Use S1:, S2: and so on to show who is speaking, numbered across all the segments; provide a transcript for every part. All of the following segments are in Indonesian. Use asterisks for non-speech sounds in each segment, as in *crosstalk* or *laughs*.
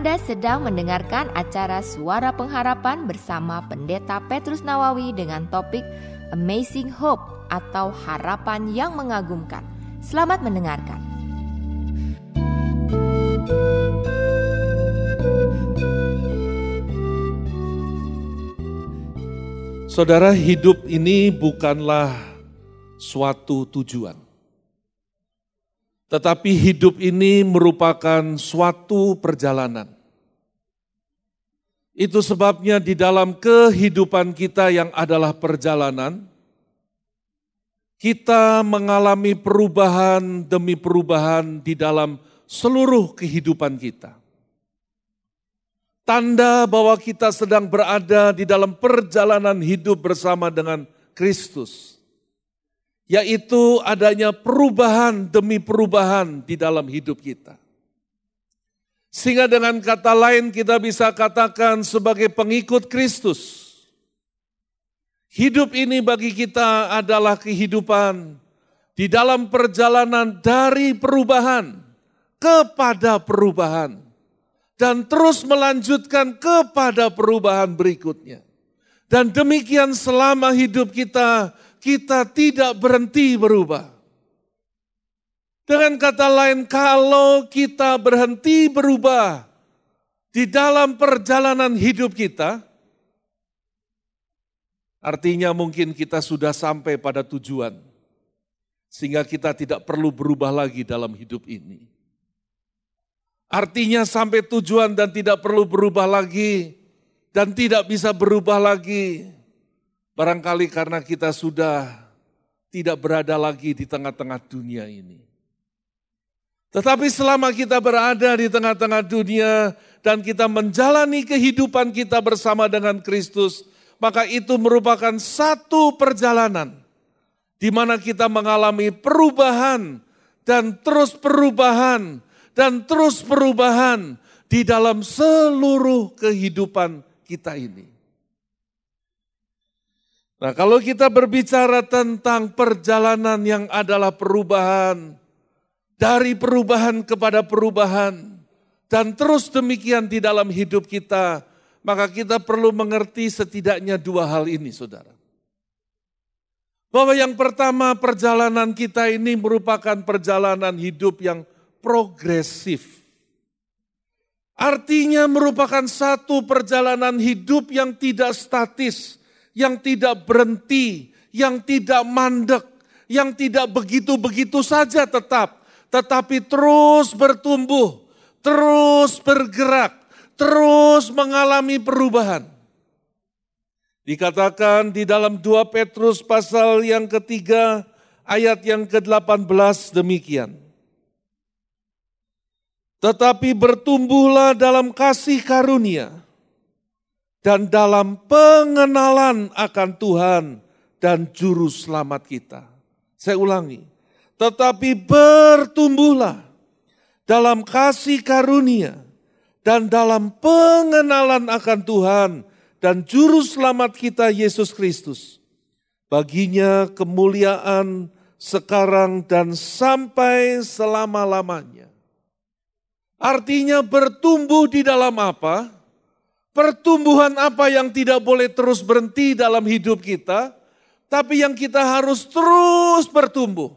S1: Anda sedang mendengarkan acara Suara Pengharapan bersama Pendeta Petrus Nawawi dengan topik Amazing Hope atau Harapan yang Mengagumkan. Selamat mendengarkan.
S2: Saudara, hidup ini bukanlah suatu tujuan. Tetapi hidup ini merupakan suatu perjalanan. Itu sebabnya di dalam kehidupan kita yang adalah perjalanan, kita mengalami perubahan demi perubahan di dalam seluruh kehidupan kita. Tanda bahwa kita sedang berada di dalam perjalanan hidup bersama dengan Kristus yaitu adanya perubahan demi perubahan di dalam hidup kita. Sehingga dengan kata lain kita bisa katakan sebagai pengikut Kristus. Hidup ini bagi kita adalah kehidupan di dalam perjalanan dari perubahan kepada perubahan. Dan terus melanjutkan kepada perubahan berikutnya. Dan demikian selama hidup kita kita tidak berhenti berubah. Dengan kata lain, kalau kita berhenti berubah di dalam perjalanan hidup kita, artinya mungkin kita sudah sampai pada tujuan, sehingga kita tidak perlu berubah lagi dalam hidup ini. Artinya sampai tujuan dan tidak perlu berubah lagi, dan tidak bisa berubah lagi Barangkali karena kita sudah tidak berada lagi di tengah-tengah dunia ini. Tetapi selama kita berada di tengah-tengah dunia dan kita menjalani kehidupan kita bersama dengan Kristus, maka itu merupakan satu perjalanan di mana kita mengalami perubahan dan terus perubahan dan terus perubahan di dalam seluruh kehidupan kita ini. Nah, kalau kita berbicara tentang perjalanan yang adalah perubahan, dari perubahan kepada perubahan, dan terus demikian di dalam hidup kita, maka kita perlu mengerti setidaknya dua hal ini, saudara. Bahwa yang pertama, perjalanan kita ini merupakan perjalanan hidup yang progresif. Artinya, merupakan satu perjalanan hidup yang tidak statis yang tidak berhenti, yang tidak mandek, yang tidak begitu-begitu saja tetap, tetapi terus bertumbuh, terus bergerak, terus mengalami perubahan. Dikatakan di dalam 2 Petrus pasal yang ketiga ayat yang ke-18 demikian. Tetapi bertumbuhlah dalam kasih karunia, dan dalam pengenalan akan Tuhan dan juru selamat kita. Saya ulangi, tetapi bertumbuhlah dalam kasih karunia dan dalam pengenalan akan Tuhan dan juru selamat kita Yesus Kristus. Baginya kemuliaan sekarang dan sampai selama-lamanya. Artinya bertumbuh di dalam apa? Pertumbuhan apa yang tidak boleh terus berhenti dalam hidup kita, tapi yang kita harus terus bertumbuh.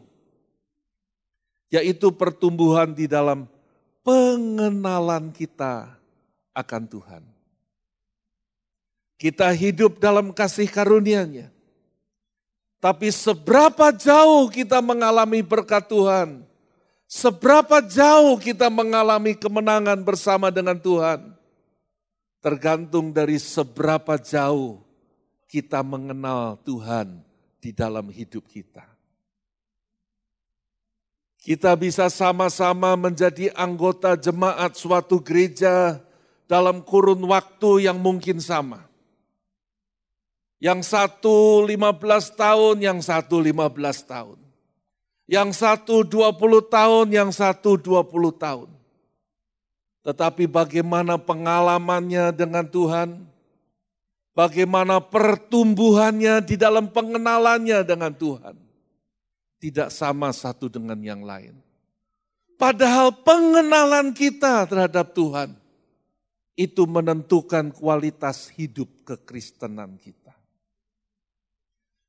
S2: Yaitu pertumbuhan di dalam pengenalan kita akan Tuhan. Kita hidup dalam kasih karunia-Nya. Tapi seberapa jauh kita mengalami berkat Tuhan, seberapa jauh kita mengalami kemenangan bersama dengan Tuhan, tergantung dari seberapa jauh kita mengenal Tuhan di dalam hidup kita. Kita bisa sama-sama menjadi anggota jemaat suatu gereja dalam kurun waktu yang mungkin sama. Yang satu 15 tahun, yang satu 15 tahun. Yang satu 20 tahun, yang satu 20 tahun. Tetapi bagaimana pengalamannya dengan Tuhan, bagaimana pertumbuhannya di dalam pengenalannya dengan Tuhan, tidak sama satu dengan yang lain. Padahal pengenalan kita terhadap Tuhan itu menentukan kualitas hidup kekristenan kita.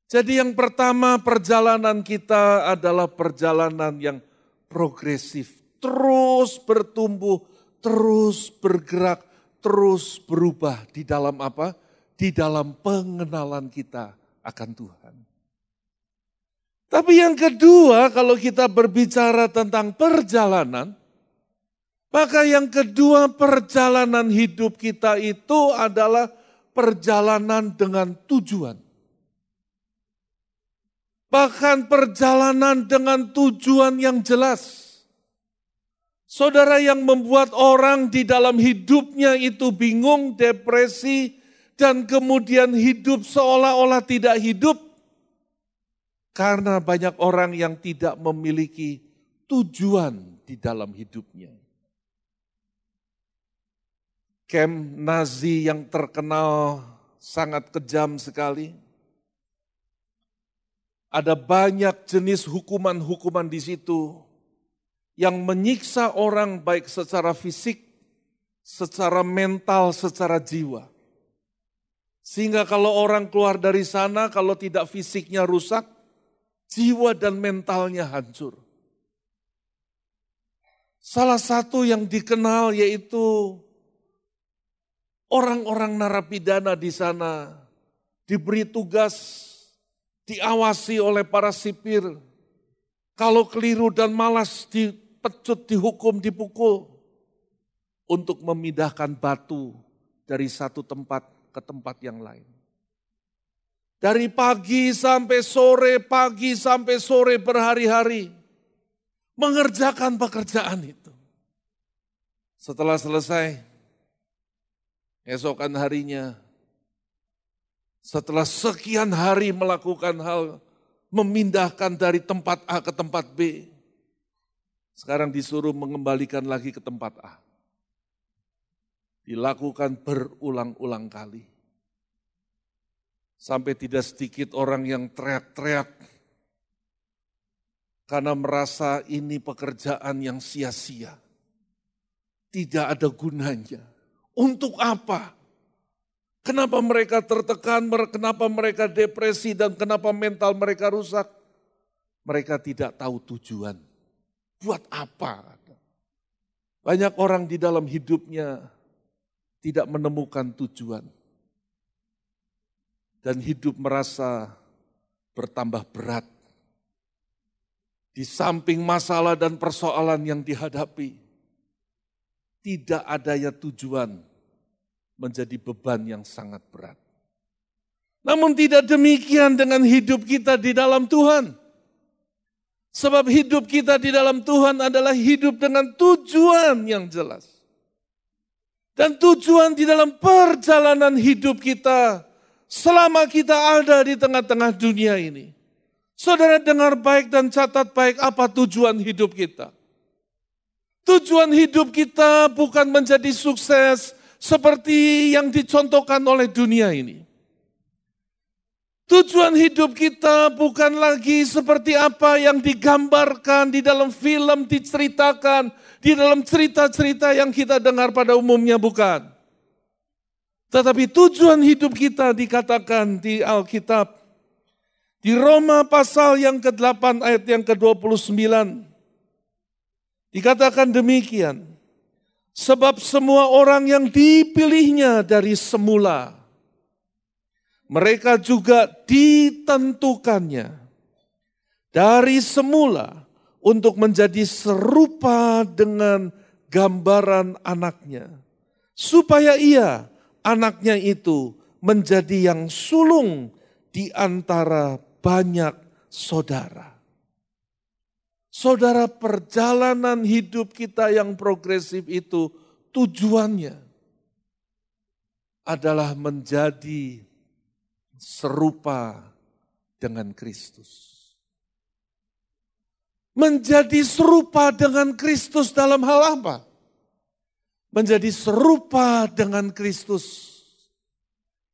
S2: Jadi yang pertama perjalanan kita adalah perjalanan yang progresif, terus bertumbuh, terus bergerak, terus berubah di dalam apa? Di dalam pengenalan kita akan Tuhan. Tapi yang kedua, kalau kita berbicara tentang perjalanan, maka yang kedua perjalanan hidup kita itu adalah perjalanan dengan tujuan. Bahkan perjalanan dengan tujuan yang jelas. Saudara yang membuat orang di dalam hidupnya itu bingung, depresi, dan kemudian hidup seolah-olah tidak hidup. Karena banyak orang yang tidak memiliki tujuan di dalam hidupnya. Kem Nazi yang terkenal sangat kejam sekali. Ada banyak jenis hukuman-hukuman di situ yang menyiksa orang baik secara fisik, secara mental, secara jiwa. Sehingga kalau orang keluar dari sana, kalau tidak fisiknya rusak, jiwa dan mentalnya hancur. Salah satu yang dikenal yaitu Orang-orang narapidana di sana diberi tugas, diawasi oleh para sipir. Kalau keliru dan malas dipecut, dihukum, dipukul. Untuk memindahkan batu dari satu tempat ke tempat yang lain. Dari pagi sampai sore, pagi sampai sore berhari-hari. Mengerjakan pekerjaan itu. Setelah selesai, esokan harinya, setelah sekian hari melakukan hal, memindahkan dari tempat A ke tempat B, sekarang disuruh mengembalikan lagi ke tempat A. Dilakukan berulang-ulang kali. Sampai tidak sedikit orang yang teriak-teriak karena merasa ini pekerjaan yang sia-sia. Tidak ada gunanya untuk apa? Kenapa mereka tertekan, kenapa mereka depresi, dan kenapa mental mereka rusak? Mereka tidak tahu tujuan. Buat apa? Banyak orang di dalam hidupnya tidak menemukan tujuan. Dan hidup merasa bertambah berat. Di samping masalah dan persoalan yang dihadapi, tidak adanya tujuan menjadi beban yang sangat berat. Namun tidak demikian dengan hidup kita di dalam Tuhan. Sebab hidup kita di dalam Tuhan adalah hidup dengan tujuan yang jelas. Dan tujuan di dalam perjalanan hidup kita selama kita ada di tengah-tengah dunia ini. Saudara dengar baik dan catat baik apa tujuan hidup kita. Tujuan hidup kita bukan menjadi sukses seperti yang dicontohkan oleh dunia ini. Tujuan hidup kita bukan lagi seperti apa yang digambarkan di dalam film, diceritakan, di dalam cerita-cerita yang kita dengar pada umumnya, bukan. Tetapi tujuan hidup kita dikatakan di Alkitab, di Roma pasal yang ke-8 ayat yang ke-29, Dikatakan demikian, sebab semua orang yang dipilihnya dari semula, mereka juga ditentukannya dari semula untuk menjadi serupa dengan gambaran anaknya, supaya ia, anaknya itu, menjadi yang sulung di antara banyak saudara. Saudara, perjalanan hidup kita yang progresif itu tujuannya adalah menjadi serupa dengan Kristus. Menjadi serupa dengan Kristus dalam hal apa? Menjadi serupa dengan Kristus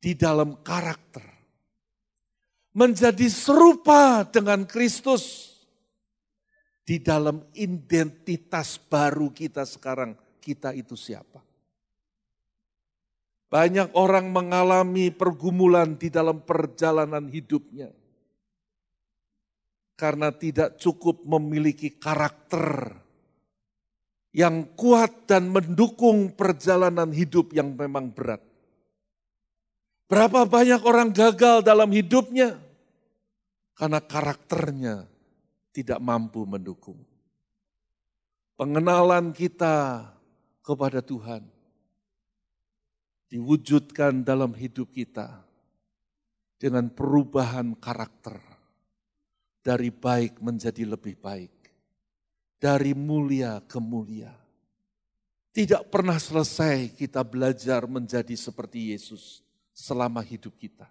S2: di dalam karakter. Menjadi serupa dengan Kristus di dalam identitas baru kita sekarang, kita itu siapa? Banyak orang mengalami pergumulan di dalam perjalanan hidupnya. Karena tidak cukup memiliki karakter yang kuat dan mendukung perjalanan hidup yang memang berat. Berapa banyak orang gagal dalam hidupnya karena karakternya tidak mampu mendukung. Pengenalan kita kepada Tuhan diwujudkan dalam hidup kita dengan perubahan karakter dari baik menjadi lebih baik, dari mulia ke mulia. Tidak pernah selesai kita belajar menjadi seperti Yesus selama hidup kita.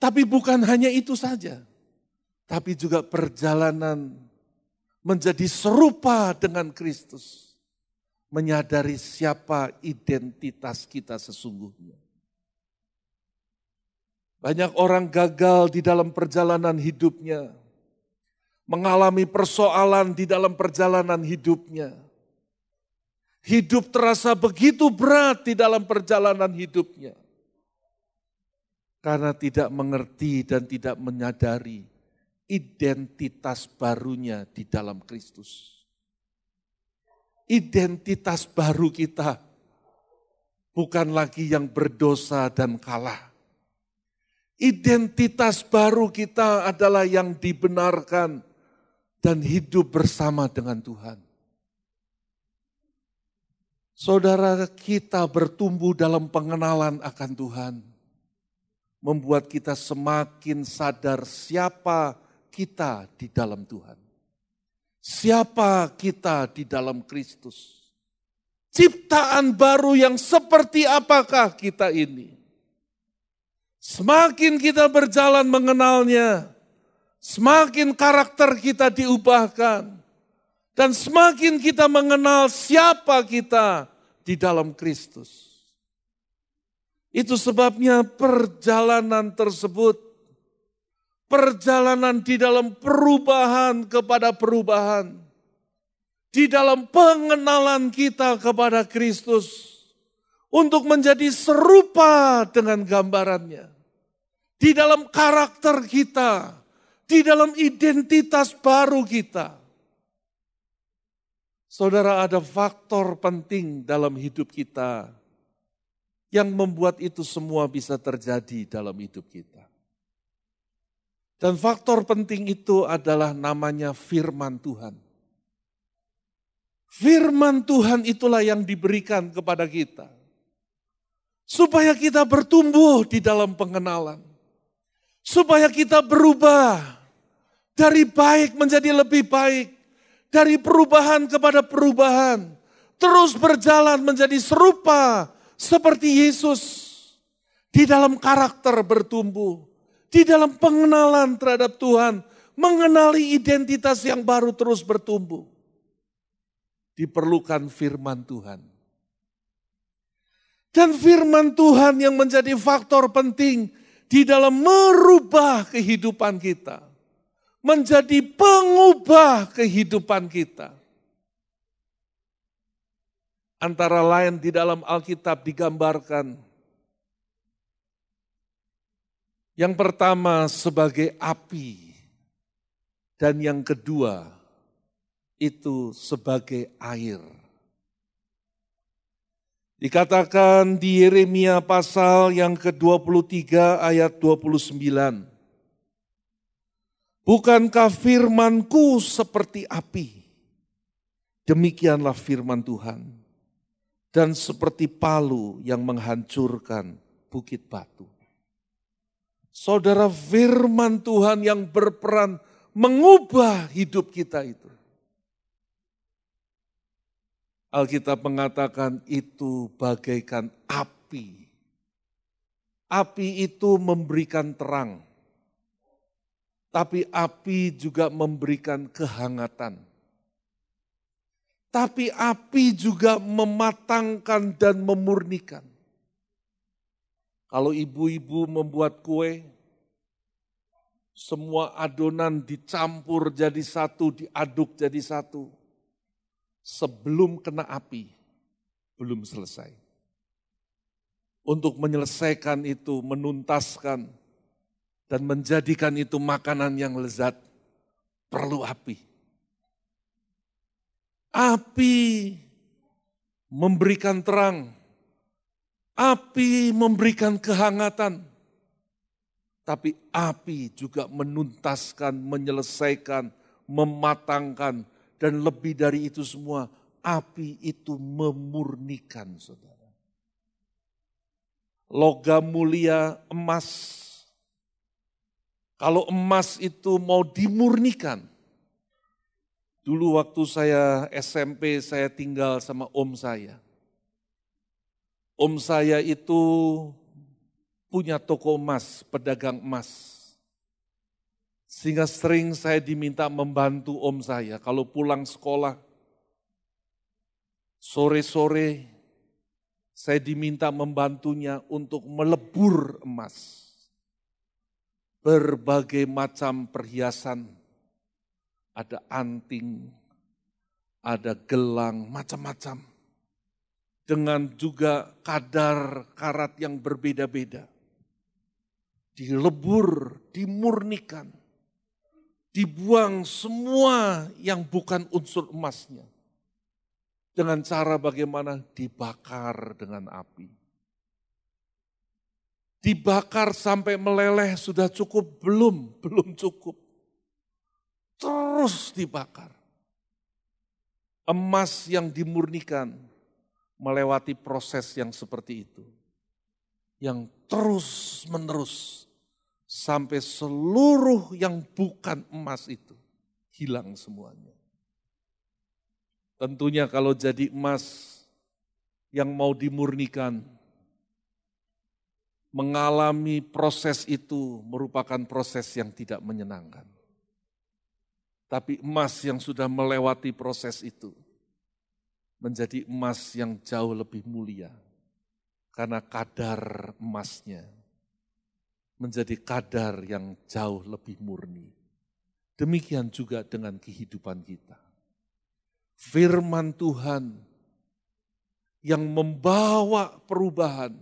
S2: Tapi bukan hanya itu saja, tapi juga perjalanan menjadi serupa dengan Kristus menyadari siapa identitas kita sesungguhnya. Banyak orang gagal di dalam perjalanan hidupnya, mengalami persoalan di dalam perjalanan hidupnya. Hidup terasa begitu berat di dalam perjalanan hidupnya. Karena tidak mengerti dan tidak menyadari identitas barunya di dalam Kristus identitas baru kita bukan lagi yang berdosa dan kalah. Identitas baru kita adalah yang dibenarkan dan hidup bersama dengan Tuhan. Saudara kita bertumbuh dalam pengenalan akan Tuhan. Membuat kita semakin sadar siapa kita di dalam Tuhan. Siapa kita di dalam Kristus? Ciptaan baru yang seperti apakah kita ini? Semakin kita berjalan mengenalnya, semakin karakter kita diubahkan, dan semakin kita mengenal siapa kita di dalam Kristus. Itu sebabnya perjalanan tersebut perjalanan di dalam perubahan kepada perubahan. Di dalam pengenalan kita kepada Kristus. Untuk menjadi serupa dengan gambarannya. Di dalam karakter kita. Di dalam identitas baru kita. Saudara ada faktor penting dalam hidup kita yang membuat itu semua bisa terjadi dalam hidup kita. Dan faktor penting itu adalah namanya firman Tuhan. Firman Tuhan itulah yang diberikan kepada kita. Supaya kita bertumbuh di dalam pengenalan. Supaya kita berubah dari baik menjadi lebih baik. Dari perubahan kepada perubahan. Terus berjalan menjadi serupa seperti Yesus. Di dalam karakter bertumbuh di dalam pengenalan terhadap Tuhan, mengenali identitas yang baru terus bertumbuh. Diperlukan firman Tuhan. Dan firman Tuhan yang menjadi faktor penting di dalam merubah kehidupan kita. Menjadi pengubah kehidupan kita. Antara lain di dalam Alkitab digambarkan Yang pertama sebagai api dan yang kedua itu sebagai air. Dikatakan di Yeremia pasal yang ke-23 ayat 29. Bukankah firmanku seperti api? Demikianlah firman Tuhan. Dan seperti palu yang menghancurkan bukit batu. Saudara firman Tuhan yang berperan mengubah hidup kita itu. Alkitab mengatakan itu bagaikan api. Api itu memberikan terang. Tapi api juga memberikan kehangatan. Tapi api juga mematangkan dan memurnikan. Kalau ibu-ibu membuat kue, semua adonan dicampur jadi satu, diaduk jadi satu. Sebelum kena api, belum selesai. untuk menyelesaikan itu, menuntaskan, dan menjadikan itu makanan yang lezat, perlu api. Api memberikan terang, api memberikan kehangatan, tapi api juga menuntaskan, menyelesaikan, mematangkan, dan lebih dari itu semua, api itu memurnikan saudara. Logam mulia emas. Kalau emas itu mau dimurnikan, dulu waktu saya SMP saya tinggal sama om saya. Om saya itu punya toko emas, pedagang emas. Sehingga sering saya diminta membantu om saya. Kalau pulang sekolah, sore-sore saya diminta membantunya untuk melebur emas. Berbagai macam perhiasan, ada anting, ada gelang, macam-macam. Dengan juga kadar karat yang berbeda-beda dilebur, dimurnikan, dibuang semua yang bukan unsur emasnya. Dengan cara bagaimana dibakar dengan api. Dibakar sampai meleleh sudah cukup? Belum, *laughs* belum cukup. Terus dibakar. Emas yang dimurnikan melewati proses yang seperti itu. Yang terus menerus sampai seluruh yang bukan emas itu hilang semuanya. Tentunya kalau jadi emas yang mau dimurnikan, mengalami proses itu merupakan proses yang tidak menyenangkan. Tapi emas yang sudah melewati proses itu menjadi emas yang jauh lebih mulia karena kadar emasnya menjadi kadar yang jauh lebih murni. Demikian juga dengan kehidupan kita. Firman Tuhan yang membawa perubahan,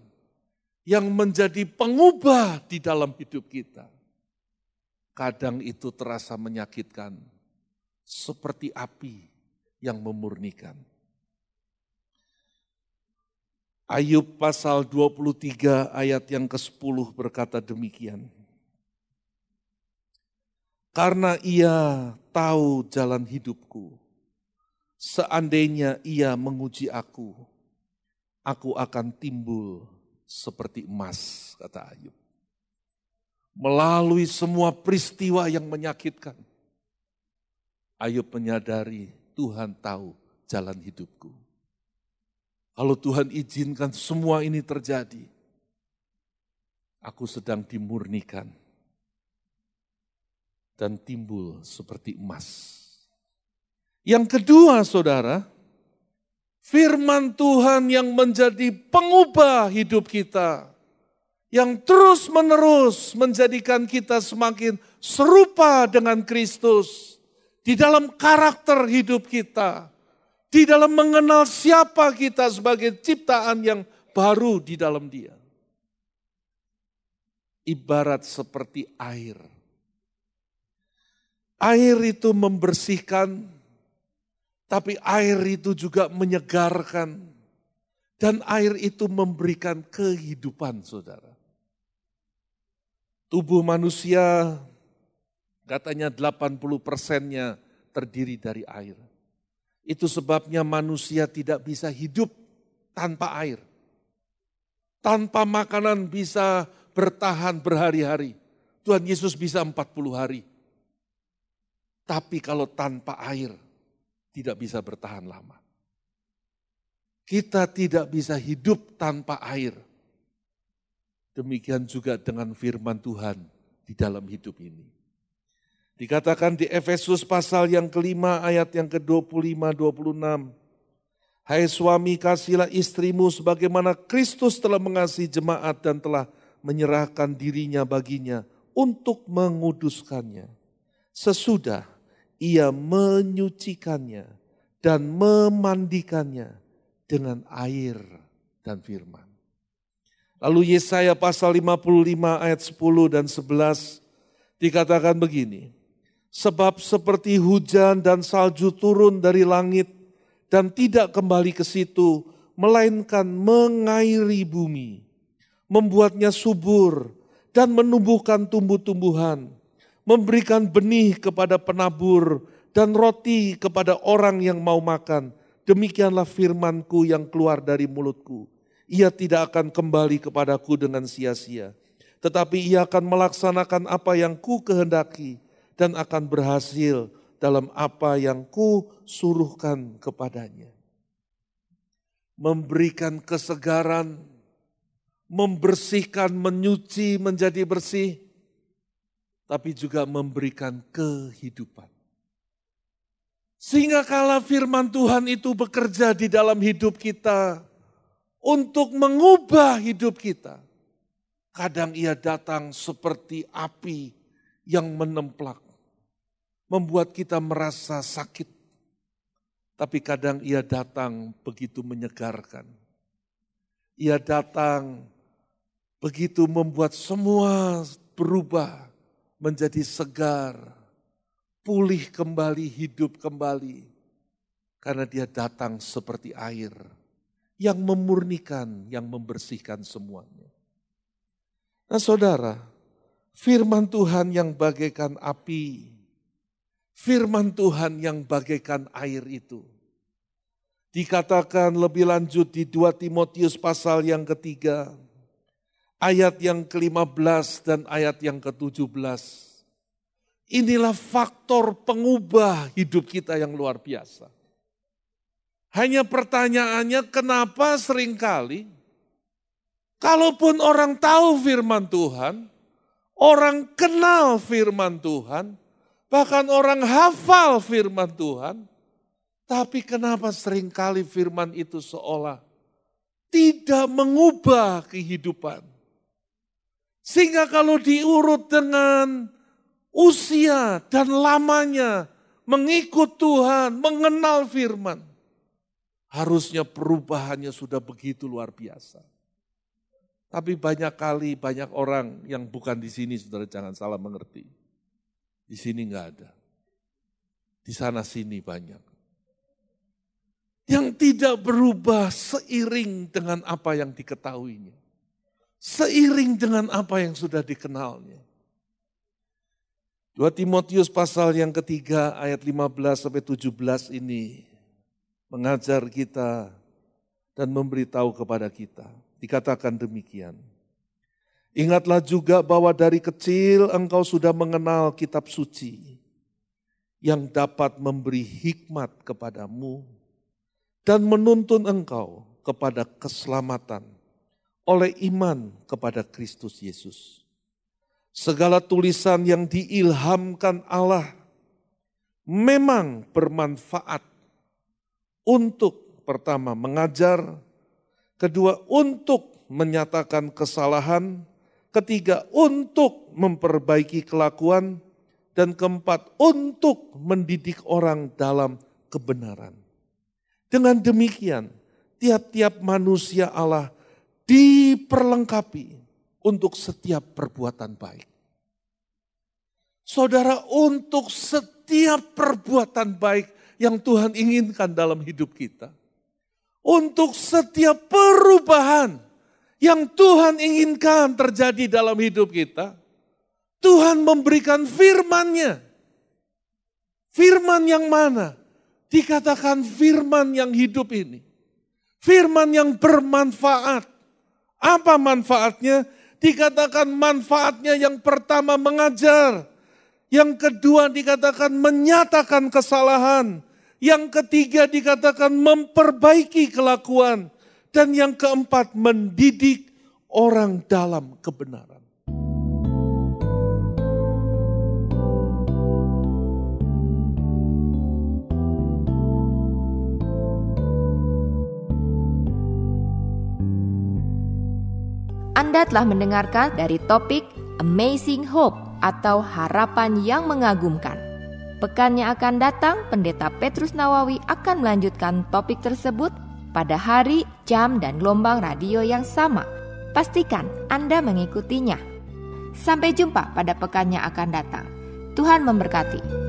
S2: yang menjadi pengubah di dalam hidup kita. Kadang itu terasa menyakitkan, seperti api yang memurnikan. Ayub pasal 23 ayat yang ke-10 berkata demikian. Karena ia tahu jalan hidupku, seandainya ia menguji aku, aku akan timbul seperti emas, kata Ayub. Melalui semua peristiwa yang menyakitkan, Ayub menyadari Tuhan tahu jalan hidupku. Kalau Tuhan izinkan semua ini terjadi, aku sedang dimurnikan dan timbul seperti emas. Yang kedua, saudara, firman Tuhan yang menjadi pengubah hidup kita, yang terus-menerus menjadikan kita semakin serupa dengan Kristus di dalam karakter hidup kita di dalam mengenal siapa kita sebagai ciptaan yang baru di dalam Dia. Ibarat seperti air. Air itu membersihkan, tapi air itu juga menyegarkan. Dan air itu memberikan kehidupan, saudara. Tubuh manusia katanya 80 persennya terdiri dari air. Itu sebabnya manusia tidak bisa hidup tanpa air. Tanpa makanan bisa bertahan berhari-hari. Tuhan Yesus bisa 40 hari. Tapi kalau tanpa air tidak bisa bertahan lama. Kita tidak bisa hidup tanpa air. Demikian juga dengan firman Tuhan di dalam hidup ini. Dikatakan di Efesus pasal yang kelima ayat yang ke-25-26. Hai suami kasihlah istrimu sebagaimana Kristus telah mengasihi jemaat dan telah menyerahkan dirinya baginya untuk menguduskannya. Sesudah ia menyucikannya dan memandikannya dengan air dan firman. Lalu Yesaya pasal 55 ayat 10 dan 11 dikatakan begini. Sebab seperti hujan dan salju turun dari langit dan tidak kembali ke situ, melainkan mengairi bumi, membuatnya subur dan menumbuhkan tumbuh-tumbuhan, memberikan benih kepada penabur dan roti kepada orang yang mau makan. Demikianlah firmanku yang keluar dari mulutku. Ia tidak akan kembali kepadaku dengan sia-sia tetapi ia akan melaksanakan apa yang ku kehendaki dan akan berhasil dalam apa yang ku suruhkan kepadanya. Memberikan kesegaran, membersihkan, menyuci menjadi bersih, tapi juga memberikan kehidupan. Sehingga kala firman Tuhan itu bekerja di dalam hidup kita untuk mengubah hidup kita Kadang ia datang seperti api yang menemplak, membuat kita merasa sakit. Tapi kadang ia datang begitu menyegarkan. Ia datang begitu membuat semua berubah menjadi segar, pulih kembali, hidup kembali. Karena dia datang seperti air yang memurnikan, yang membersihkan semuanya. Nah saudara, firman Tuhan yang bagaikan api, firman Tuhan yang bagaikan air itu. Dikatakan lebih lanjut di 2 Timotius pasal yang ketiga, ayat yang ke-15 dan ayat yang ke-17. Inilah faktor pengubah hidup kita yang luar biasa. Hanya pertanyaannya kenapa sering kali Kalaupun orang tahu firman Tuhan, orang kenal firman Tuhan, bahkan orang hafal firman Tuhan, tapi kenapa sering kali firman itu seolah tidak mengubah kehidupan. Sehingga kalau diurut dengan usia dan lamanya mengikut Tuhan, mengenal firman, harusnya perubahannya sudah begitu luar biasa. Tapi banyak kali banyak orang yang bukan di sini, saudara jangan salah mengerti. Di sini enggak ada. Di sana sini banyak. Yang tidak berubah seiring dengan apa yang diketahuinya. Seiring dengan apa yang sudah dikenalnya. 2 Timotius pasal yang ketiga ayat 15 sampai 17 ini mengajar kita dan memberitahu kepada kita Dikatakan demikian. Ingatlah juga bahwa dari kecil engkau sudah mengenal kitab suci yang dapat memberi hikmat kepadamu dan menuntun engkau kepada keselamatan oleh iman kepada Kristus Yesus. Segala tulisan yang diilhamkan Allah memang bermanfaat untuk pertama mengajar, Kedua, untuk menyatakan kesalahan. Ketiga, untuk memperbaiki kelakuan. Dan keempat, untuk mendidik orang dalam kebenaran. Dengan demikian, tiap-tiap manusia Allah diperlengkapi untuk setiap perbuatan baik. Saudara, untuk setiap perbuatan baik yang Tuhan inginkan dalam hidup kita, untuk setiap perubahan yang Tuhan inginkan terjadi dalam hidup kita, Tuhan memberikan firman-Nya. Firman yang mana? Dikatakan firman yang hidup ini. Firman yang bermanfaat. Apa manfaatnya? Dikatakan manfaatnya yang pertama mengajar. Yang kedua dikatakan menyatakan kesalahan. Yang ketiga dikatakan memperbaiki kelakuan. Dan yang keempat mendidik orang dalam kebenaran.
S1: Anda telah mendengarkan dari topik Amazing Hope atau harapan yang mengagumkan. Pekan yang akan datang, Pendeta Petrus Nawawi akan melanjutkan topik tersebut pada hari, jam, dan gelombang radio yang sama. Pastikan Anda mengikutinya. Sampai jumpa pada pekan yang akan datang. Tuhan memberkati.